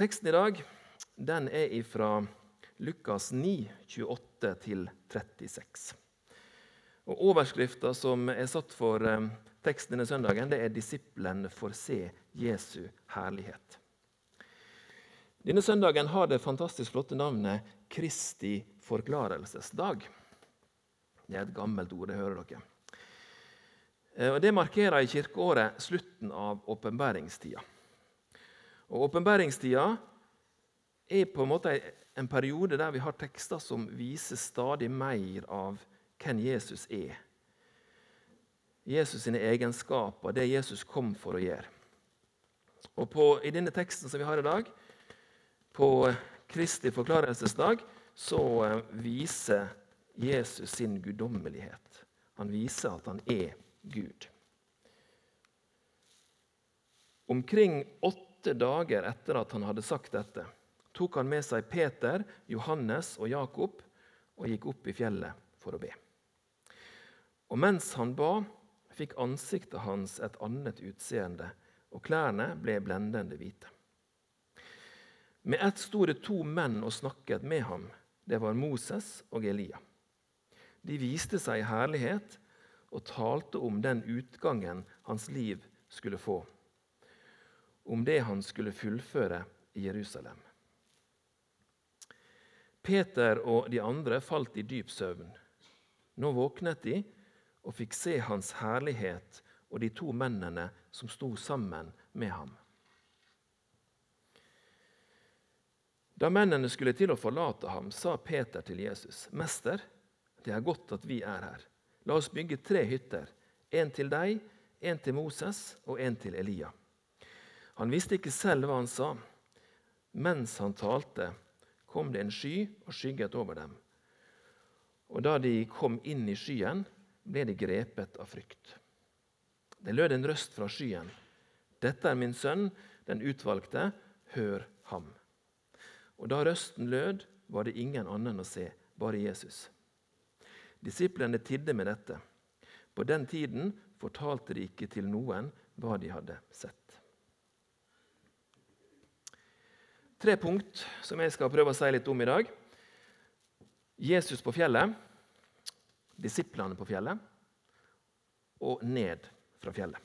Teksten i dag den er fra Lukas 9, 28-36. Og Overskrifta som er satt for eh, teksten denne søndagen, det er 'Disiplen får se Jesu herlighet'. Denne søndagen har det fantastisk flotte navnet Kristi forklarelsesdag. Det er et gammelt ord, det hører dere. Eh, og Det markerer i kirkeåret slutten av åpenbæringstida. Og Åpenbæringstida er på en måte en periode der vi har tekster som viser stadig mer av hvem Jesus er. Jesus sine egenskaper, det Jesus kom for å gjøre. Og på, I denne teksten som vi har i dag, på Kristi forklarelsesdag, så eh, viser Jesus sin guddommelighet. Han viser at han er Gud. Omkring åtte dager etter at han hadde sagt dette, tok han med seg Peter, Johannes og Jakob og gikk opp i fjellet for å be. Og mens han ba, fikk ansiktet hans et annet utseende, og klærne ble blendende hvite. Med ett sto det to menn og snakket med ham. Det var Moses og Elia. De viste seg i herlighet og talte om den utgangen hans liv skulle få, om det han skulle fullføre i Jerusalem. Peter og de andre falt i dyp søvn. Nå våknet de og fikk se hans herlighet og de to mennene som sto sammen med ham. Da mennene skulle til å forlate ham, sa Peter til Jesus.: Mester, det er godt at vi er her. La oss bygge tre hytter. En til deg, en til Moses og en til Elia. Han visste ikke selv hva han sa. Mens han talte, kom det en sky og skygget over dem. Og da de kom inn i skyen, ble de grepet av frykt. Det lød en røst fra skyen. Dette er min sønn, den utvalgte. Hør ham. Og da røsten lød, var det ingen annen å se, bare Jesus. Disiplene tidde med dette. På den tiden fortalte de ikke til noen hva de hadde sett. Tre punkt som jeg skal prøve å si litt om i dag. Jesus på fjellet, disiplene på fjellet og ned fra fjellet.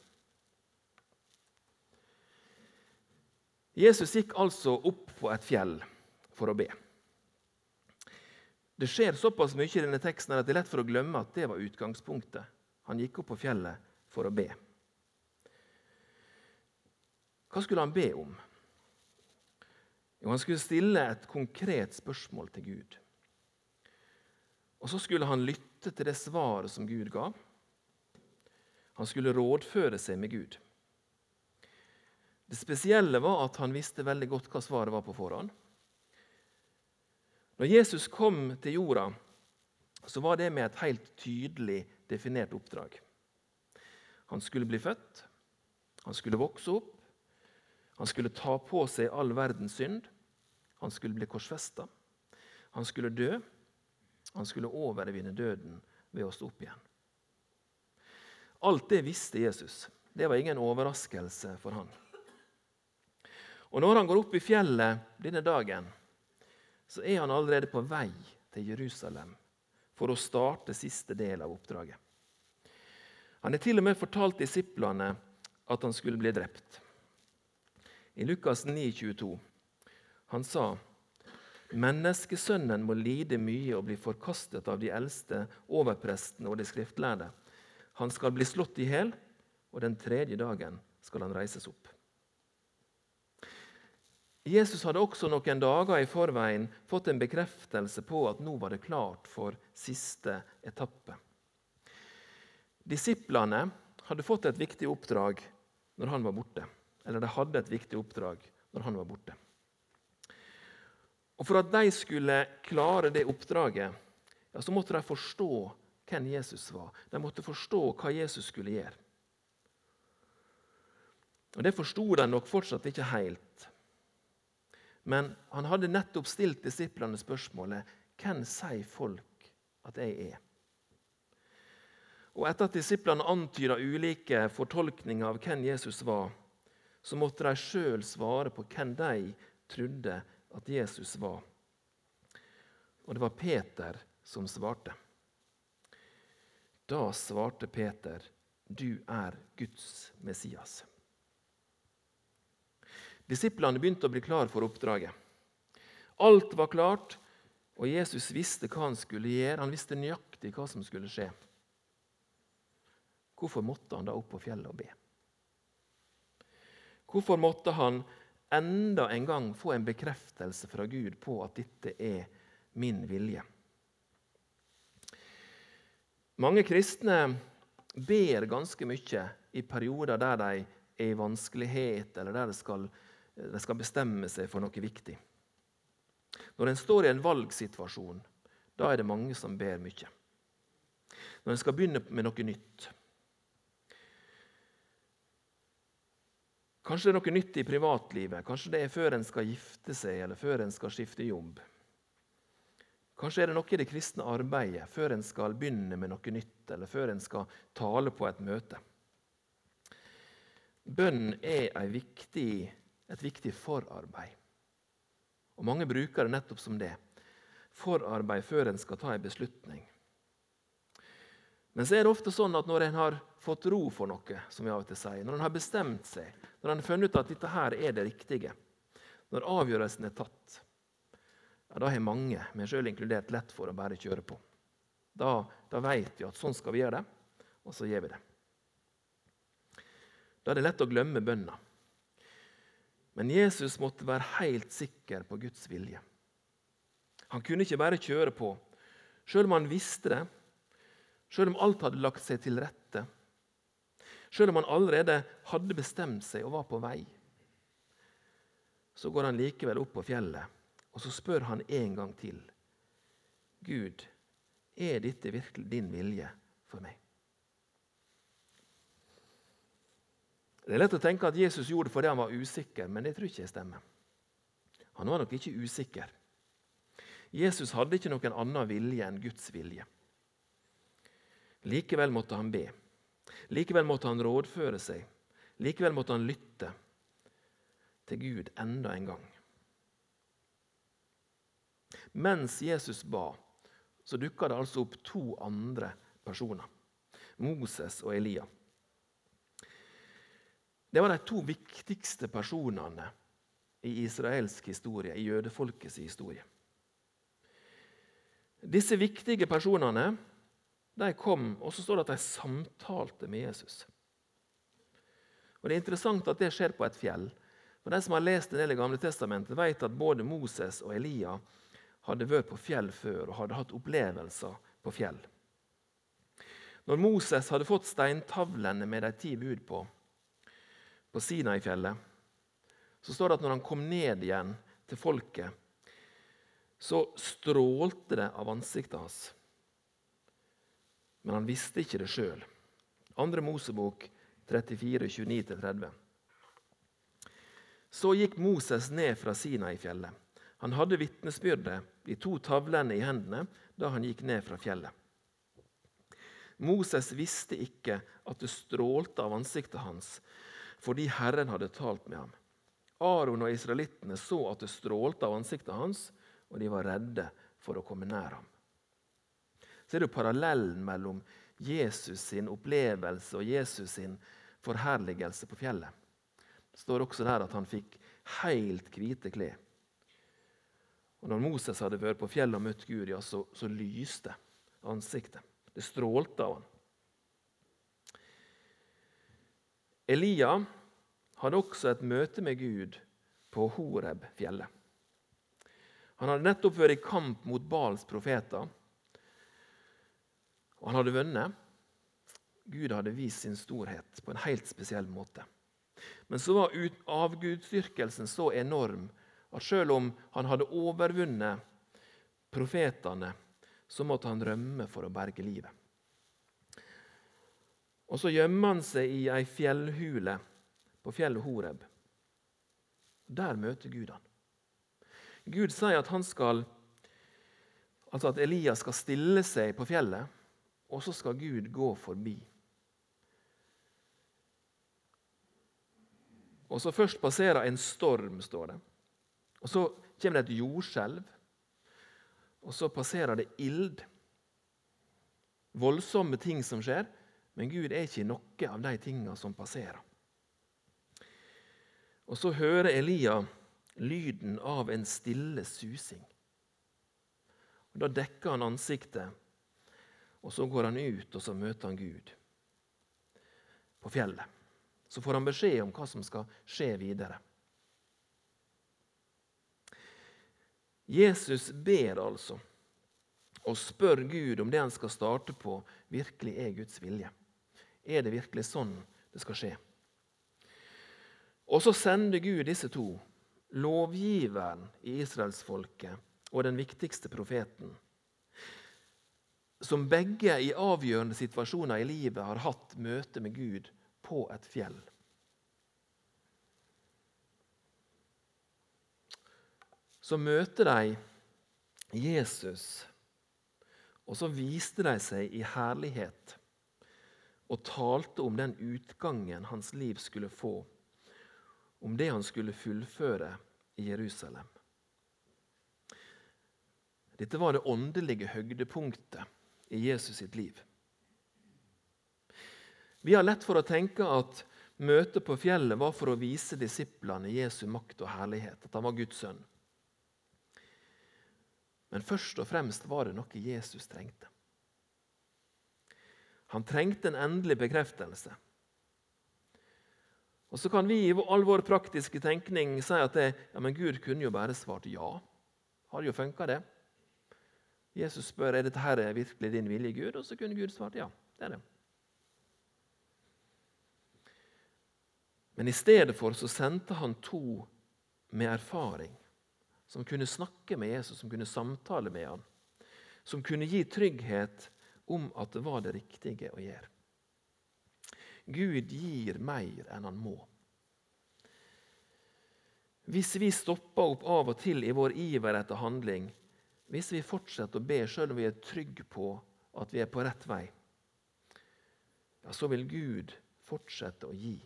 Jesus gikk altså opp på et fjell for å be. Det skjer såpass mye i denne teksten at det er lett for å glemme at det var utgangspunktet. Han gikk opp på fjellet for å be. Hva skulle han be om? Jo, han skulle stille et konkret spørsmål til Gud. Og så skulle han lytte til det svaret som Gud ga. Han skulle rådføre seg med Gud. Det spesielle var at han visste veldig godt hva svaret var på forhånd. Når Jesus kom til jorda, så var det med et helt tydelig definert oppdrag. Han skulle bli født, han skulle vokse opp, han skulle ta på seg all verdens synd. Han skulle bli korsfesta. Han skulle dø. Han skulle overvinne døden ved å stå opp igjen. Alt det visste Jesus. Det var ingen overraskelse for han. Og Når han går opp i fjellet denne dagen, så er han allerede på vei til Jerusalem for å starte siste del av oppdraget. Han har til og med fortalt disiplene at han skulle bli drept. I Lukas 9, 22 han sa Menneskesønnen må lide mye og bli forkastet av de eldste, overprestene og de skriftlærde. Han skal bli slått i hjel, og den tredje dagen skal han reises opp. Jesus hadde også noen dager i forveien fått en bekreftelse på at nå var det klart for siste etappe. Disiplene hadde fått et viktig oppdrag når han var borte. Eller de hadde et viktig oppdrag når han var borte. Og For at de skulle klare det oppdraget, ja, så måtte de forstå hvem Jesus var. De måtte forstå hva Jesus skulle gjøre. Og Det forsto de nok fortsatt ikke helt. Men han hadde nettopp stilt disiplene spørsmålet hvem sier folk at jeg er? Og Etter at disiplene antyda ulike fortolkninger av hvem Jesus var, så måtte de sjøl svare på hvem de trodde at Jesus var. Og det var Peter som svarte. Da svarte Peter, 'Du er Guds Messias'. Disiplene begynte å bli klar for oppdraget. Alt var klart, og Jesus visste hva han skulle gjøre. Han visste nøyaktig hva som skulle skje. Hvorfor måtte han da opp på fjellet og be? Hvorfor måtte han enda en gang få en bekreftelse fra Gud på at dette er min vilje? Mange kristne ber ganske mye i perioder der de er i vanskelighet, eller der de skal, de skal bestemme seg for noe viktig. Når en står i en valgsituasjon, da er det mange som ber mye. Når en skal begynne med noe nytt. Kanskje det er noe nytt i privatlivet. Kanskje det er før en skal gifte seg eller før en skal skifte jobb. Kanskje er det noe i det kristne arbeidet før en skal begynne med noe nytt, eller før en skal tale på et møte. Bønn er viktig, et viktig forarbeid. Og Mange bruker det nettopp som det. Forarbeid før en skal ta en beslutning. Men så er det ofte sånn at når en har fått ro for noe, som vi av og til sier, når en har bestemt seg, når en har funnet ut at dette her er det riktige, når avgjørelsen er tatt, ja, da har mange, meg sjøl inkludert, lett for å bare kjøre på. Da, da vet vi at sånn skal vi gjøre det, og så gjør vi det. Da er det lett å glemme bønna. Men Jesus måtte være helt sikker på Guds vilje. Han kunne ikke bare kjøre på, sjøl om han visste det, sjøl om alt hadde lagt seg til rette, sjøl om han allerede hadde bestemt seg og var på vei. Så går han likevel opp på fjellet, og så spør han en gang til. Gud, er dette virkelig din vilje for meg? Det er lett å tenke at Jesus gjorde det fordi han var usikker, men det tror ikke jeg stemmer. Han var nok ikke usikker. Jesus hadde ikke noen annen vilje enn Guds vilje. Likevel måtte han be. Likevel måtte han rådføre seg. Likevel måtte han lytte til Gud enda en gang. Mens Jesus ba, så dukka det altså opp to andre personer. Moses og Elia. Det var de to viktigste personene i israelsk historie, i jødefolkets historie. Disse viktige personene de kom, og så står det at de samtalte med Jesus. Og Det er interessant at det skjer på et fjell. For De som har lest en del i Gamle Testamentet, vet at både Moses og Elia hadde vært på fjell før og hadde hatt opplevelser på fjell. Når Moses hadde fått steintavlene med de ti bud på, på Sinai-fjellet, så står det at når han kom ned igjen til folket, så strålte det av ansiktet hans. Men han visste ikke det sjøl. Andre Mosebok 34, 29-30. Så gikk Moses ned fra Sinai-fjellet. Han hadde vitnesbyrdet, de to tavlene i hendene, da han gikk ned fra fjellet. Moses visste ikke at det strålte av ansiktet hans fordi Herren hadde talt med ham. Aron og israelittene så at det strålte av ansiktet hans, og de var redde for å komme nær ham. Så er det parallellen mellom Jesus sin opplevelse og Jesus sin forherligelse på fjellet. Det står også der at han fikk helt hvite klær. Og når Moses hadde vært på fjellet og møtt Gud, ja, så, så lyste ansiktet. Det strålte av han. Elia hadde også et møte med Gud på Horeb-fjellet. Han hadde nettopp vært i kamp mot Bals profeter, og han hadde vunnet. Gud hadde vist sin storhet på en helt spesiell måte. Men så var avgudsdyrkelsen så enorm at selv om han hadde overvunnet profetene, så måtte han rømme for å berge livet. Og så gjemmer han seg i ei fjellhule på fjellet Horeb. Der møter Gud han. Gud sier at han skal Altså at Elias skal stille seg på fjellet, og så skal Gud gå forbi. Og så først passerer en storm, står det. Og Så kommer det et jordskjelv, og så passerer det ild. Voldsomme ting som skjer, men Gud er ikke noe av de tingene som passerer. Og så hører Elia lyden av en stille susing. Og Da dekker han ansiktet, og så går han ut og så møter han Gud på fjellet. Så får han beskjed om hva som skal skje videre. Jesus ber altså og spør Gud om det han skal starte på, virkelig er Guds vilje. Er det virkelig sånn det skal skje? Og så sender Gud disse to, lovgiveren i israelsfolket og den viktigste profeten, som begge i avgjørende situasjoner i livet har hatt møte med Gud på et fjell. Så møter de Jesus, og så viste de seg i herlighet og talte om den utgangen hans liv skulle få, om det han skulle fullføre i Jerusalem. Dette var det åndelige høydepunktet i Jesus sitt liv. Vi har lett for å tenke at møtet på fjellet var for å vise disiplene Jesu makt og herlighet, at han var Guds sønn. Men først og fremst var det noe Jesus trengte. Han trengte en endelig bekreftelse. Og Så kan vi i all vår praktiske tenkning si at det, ja, men Gud kunne jo bare svart ja. Har jo funka, det. Jesus spør er dette her virkelig din vilje, Gud, og så kunne Gud svart ja. det er det. Men i stedet for så sendte han to med erfaring, som kunne snakke med Jesus, som kunne samtale med ham, som kunne gi trygghet om at det var det riktige å gjøre. Gud gir mer enn han må. Hvis vi stopper opp av og til i vår iver etter handling, hvis vi fortsetter å be selv om vi er trygge på at vi er på rett vei, ja, så vil Gud fortsette å gi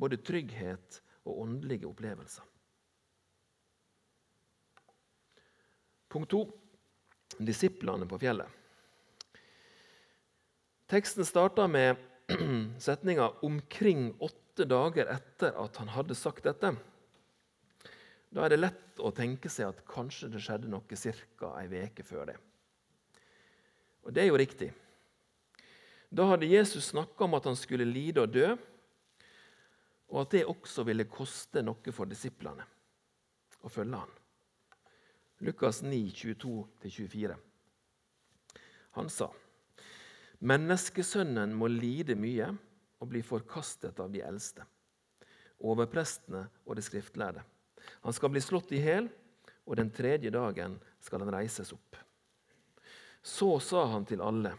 både trygghet og åndelige opplevelser. Punkt to disiplene på fjellet. Teksten starter med setninga 'omkring åtte dager etter at han hadde sagt dette'. Da er det lett å tenke seg at kanskje det skjedde noe ca. ei veke før det. Og det er jo riktig. Da hadde Jesus snakka om at han skulle lide og dø, og at det også ville koste noe for disiplene å følge han. Lukas 9, 22-24. Han sa, 'Menneskesønnen må lide mye og bli forkastet av de eldste, overprestene og de skriftlærde.' 'Han skal bli slått i hjel, og den tredje dagen skal han reises opp.' Så sa han til alle,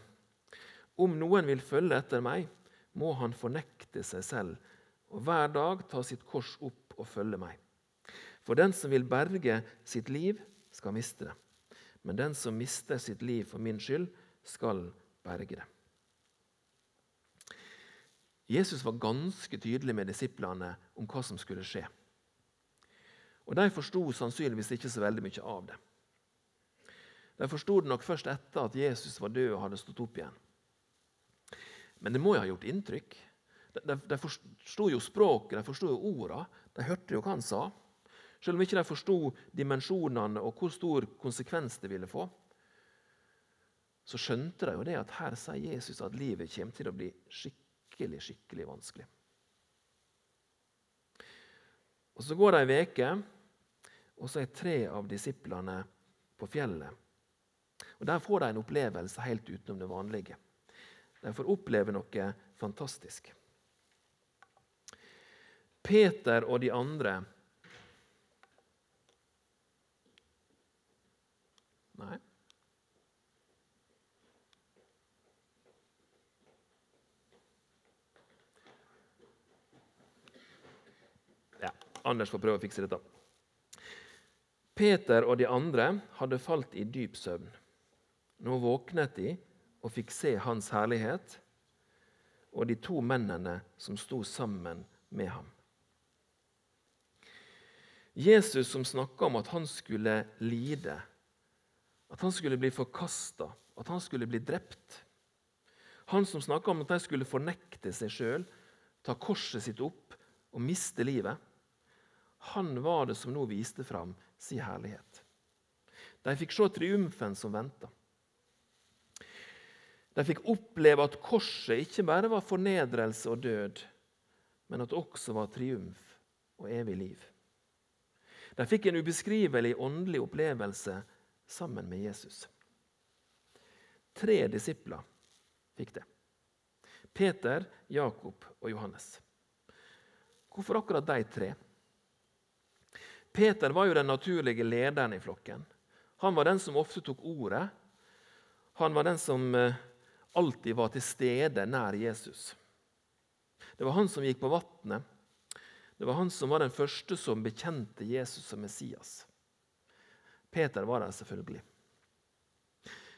'Om noen vil følge etter meg, må han fornekte seg selv' og hver dag ta sitt kors opp og følge meg. For den som vil berge sitt liv, skal miste det. Men den som mister sitt liv for min skyld, skal berge det. Jesus var ganske tydelig med disiplene om hva som skulle skje. Og De forsto sannsynligvis ikke så veldig mye av det. De forsto det nok først etter at Jesus var død og hadde stått opp igjen. Men det må jo ha gjort inntrykk. De, de forsto jo språket, de forsto jo orda. De hørte jo hva han sa. Selv om ikke de forsto dimensjonene og hvor stor konsekvens det ville få, så skjønte de jo det at her sier Jesus at livet kommer til å bli skikkelig, skikkelig vanskelig. Og Så går det ei uke, og så er tre av disiplene på fjellet. Og Der får de en opplevelse helt utenom det vanlige. De får oppleve noe fantastisk. Peter og de andre Nei. Ja, Anders får prøve å fikse dette. Peter og de andre hadde falt i dyp søvn. Nå våknet de og fikk se Hans herlighet og de to mennene som sto sammen med ham. Jesus som snakka om at han skulle lide, at han skulle bli forkasta, at han skulle bli drept. Han som snakka om at de skulle fornekte seg sjøl, ta korset sitt opp og miste livet. Han var det som nå viste fram sin herlighet. De fikk se triumfen som venta. De fikk oppleve at korset ikke bare var fornedrelse og død, men at det også var triumf og evig liv. De fikk en ubeskrivelig åndelig opplevelse sammen med Jesus. Tre disipler fikk det. Peter, Jakob og Johannes. Hvorfor akkurat de tre? Peter var jo den naturlige lederen i flokken. Han var den som ofte tok ordet. Han var den som eh, alltid var til stede nær Jesus. Det var han som gikk på vannet. Det var han som var den første som bekjente Jesus som Messias. Peter var der selvfølgelig.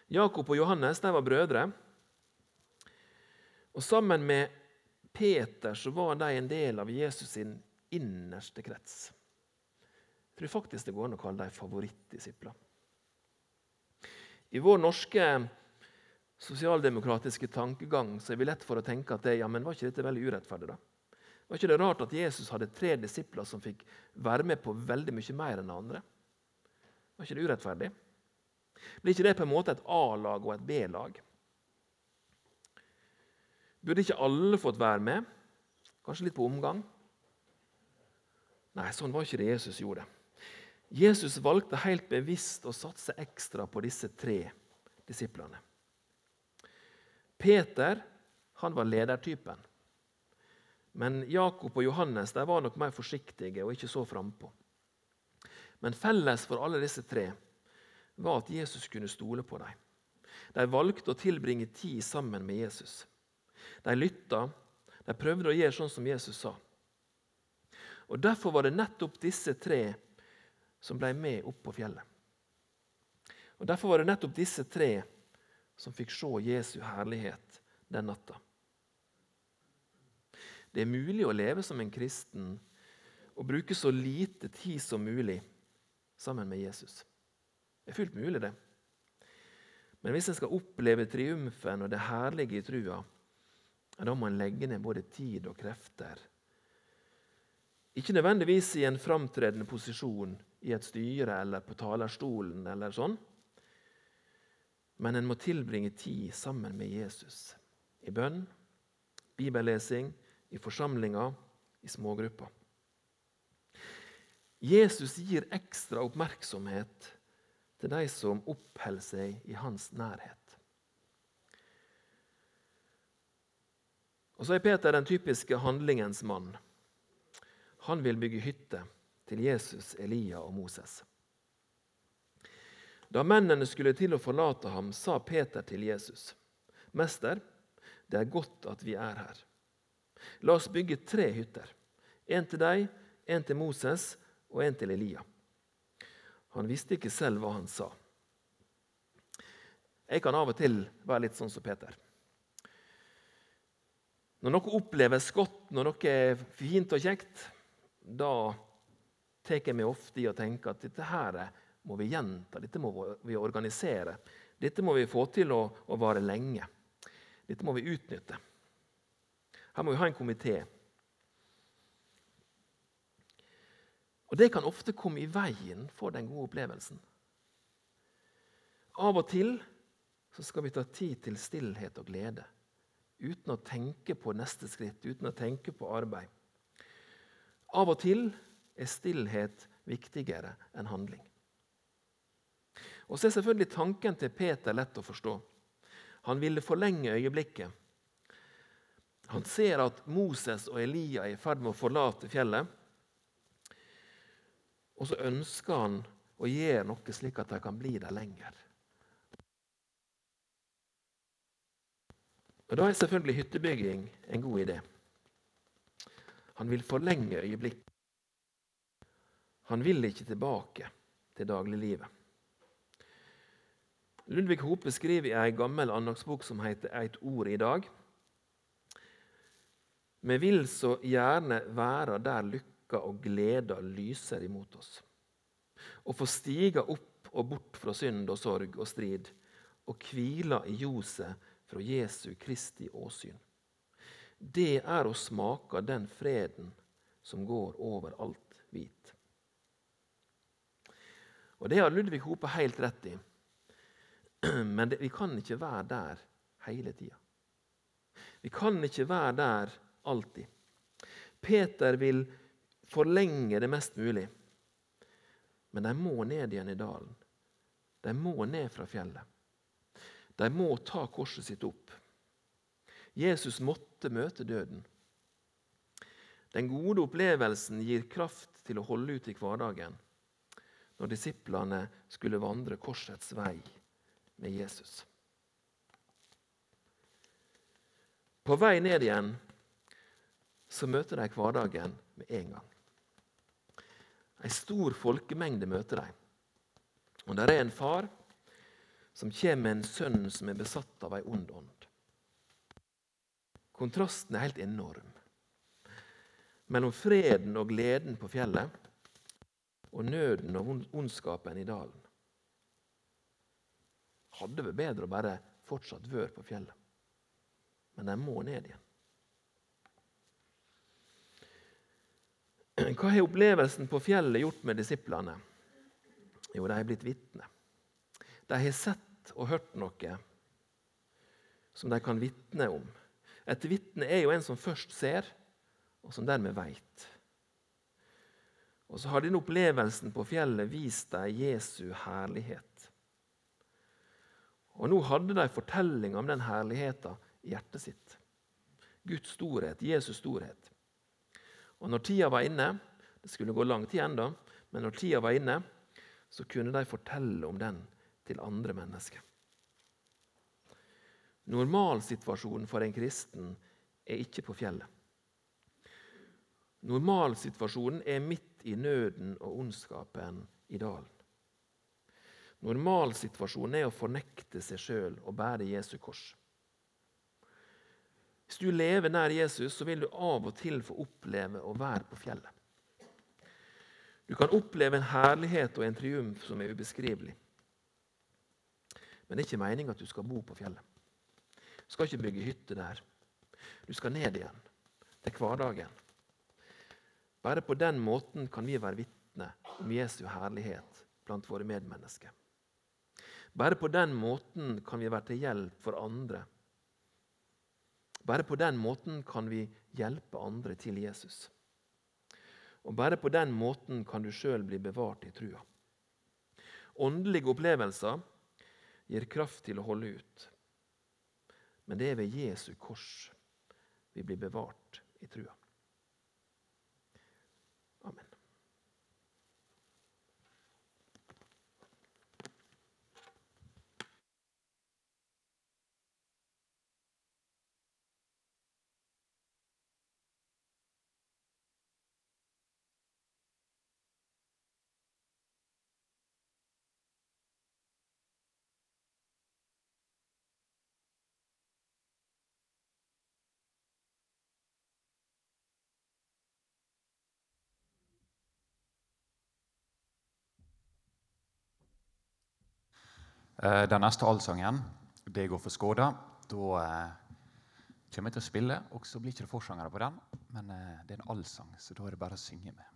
Jakob og Johannes de var brødre. Og Sammen med Peter så var de en del av Jesus sin innerste krets. Jeg tror faktisk det går an å kalle dem favorittdisipler. I vår norske sosialdemokratiske tankegang så er vi lett for å tenke at det, ja, men var ikke dette veldig urettferdig. da? Var ikke det rart at Jesus hadde tre disipler som fikk være med på veldig mye mer enn andre? Var ikke det urettferdig? Blir ikke det på en måte et A-lag og et B-lag? Burde ikke alle fått være med? Kanskje litt på omgang? Nei, sånn var ikke det Jesus gjorde. Jesus valgte helt bevisst å satse ekstra på disse tre disiplene. Peter han var ledertypen. Men Jakob og Johannes de var nok mer forsiktige og ikke så frampå. Men felles for alle disse tre var at Jesus kunne stole på dem. De valgte å tilbringe tid sammen med Jesus. De lytta, de prøvde å gjøre sånn som Jesus sa. Og Derfor var det nettopp disse tre som ble med opp på fjellet. Og Derfor var det nettopp disse tre som fikk se Jesu herlighet den natta. Det er mulig å leve som en kristen og bruke så lite tid som mulig sammen med Jesus. Det er fullt mulig, det. Men hvis en skal oppleve triumfen og det herlige i trua, da må en legge ned både tid og krefter. Ikke nødvendigvis i en framtredende posisjon i et styre eller på talerstolen, eller sånn, men en må tilbringe tid sammen med Jesus. I bønn, bibellesing, i forsamlinger, i smågrupper. Jesus gir ekstra oppmerksomhet til de som oppholder seg i hans nærhet. Og Så er Peter den typiske handlingens mann. Han vil bygge hytte til Jesus, Elia og Moses. Da mennene skulle til å forlate ham, sa Peter til Jesus.: Mester, det er godt at vi er her. La oss bygge tre hytter. En til deg, en til Moses og en til Elia. Han visste ikke selv hva han sa. Jeg kan av og til være litt sånn som Peter. Når noe oppleves godt, når noe er fint og kjekt, da tar jeg meg ofte i å tenke at dette her er må vi gjenta, dette må vi organisere. Dette må vi få til å, å vare lenge. Dette må vi utnytte. Her må vi ha en komité. Og Det kan ofte komme i veien for den gode opplevelsen. Av og til så skal vi ta tid til stillhet og glede. Uten å tenke på neste skritt, uten å tenke på arbeid. Av og til er stillhet viktigere enn handling. Og så er selvfølgelig tanken til Peter lett å forstå. Han ville forlenge øyeblikket. Han ser at Moses og Elia er i ferd med å forlate fjellet. Og så ønsker han å gjøre noe slik at de kan bli der lenger. Og Da er selvfølgelig hyttebygging en god idé. Han vil forlenge øyeblikket. Han vil ikke tilbake til dagliglivet. Ludvig Hope skriver i ei gammel andagsbok som heter 'Eit ord i dag'. Vi vil så gjerne være der lykka og gleda lyser imot oss. Og få stiga opp og bort fra synd og sorg og strid, og hvila i ljoset fra Jesu Kristi åsyn. Det er å smake den freden som går over alt hvit. Og Det har Ludvig Hope helt rett i. Men det, vi kan ikke være der hele tida. Vi kan ikke være der alltid. Peter vil forlenge det mest mulig. Men de må ned igjen i dalen. De må ned fra fjellet. De må ta korset sitt opp. Jesus måtte møte døden. Den gode opplevelsen gir kraft til å holde ut i hverdagen når disiplene skulle vandre korsets vei med Jesus. På vei ned igjen så møter de hverdagen med en gang. En stor folkemengde møter de. Og der er en far som kommer med en sønn som er besatt av ei ond ånd. Kontrasten er helt enorm. Mellom freden og gleden på fjellet og nøden og ondskapen i dalen. Hadde vært bedre å bare fortsatt være på fjellet. Men de må ned igjen. Hva har opplevelsen på fjellet gjort med disiplene? Jo, de har blitt vitne. De har sett og hørt noe som de kan vitne om. Et vitne er jo en som først ser, og som dermed veit. Og så har denne opplevelsen på fjellet vist dem Jesu herlighet. Og nå hadde de fortelling om den herligheten i hjertet sitt. Guds storhet, Jesus storhet. Og når tida var inne, det skulle gå lang tid ennå, men når tida var inne, så kunne de fortelle om den til andre mennesker. Normalsituasjonen for en kristen er ikke på fjellet. Normalsituasjonen er midt i nøden og ondskapen i dalen. Normalsituasjonen er å fornekte seg sjøl og bære Jesu kors. Hvis du lever nær Jesus, så vil du av og til få oppleve å være på fjellet. Du kan oppleve en herlighet og en triumf som er ubeskrivelig. Men det er ikke meninga at du skal bo på fjellet. Du skal ikke bygge hytte der. Du skal ned igjen, til hverdagen. Bare på den måten kan vi være vitne om Jesu herlighet blant våre medmennesker. Bare på den måten kan vi være til hjelp for andre. Bare på den måten kan vi hjelpe andre til Jesus. Og Bare på den måten kan du sjøl bli bevart i trua. Åndelige opplevelser gir kraft til å holde ut. Men det er ved Jesu kors vi blir bevart i trua. Den neste allsangen, 'Det går for skåda', da eh, kommer jeg til å spille. Og så blir det ikke forsangere på den, men eh, det er en allsang, så da er det bare å synge med.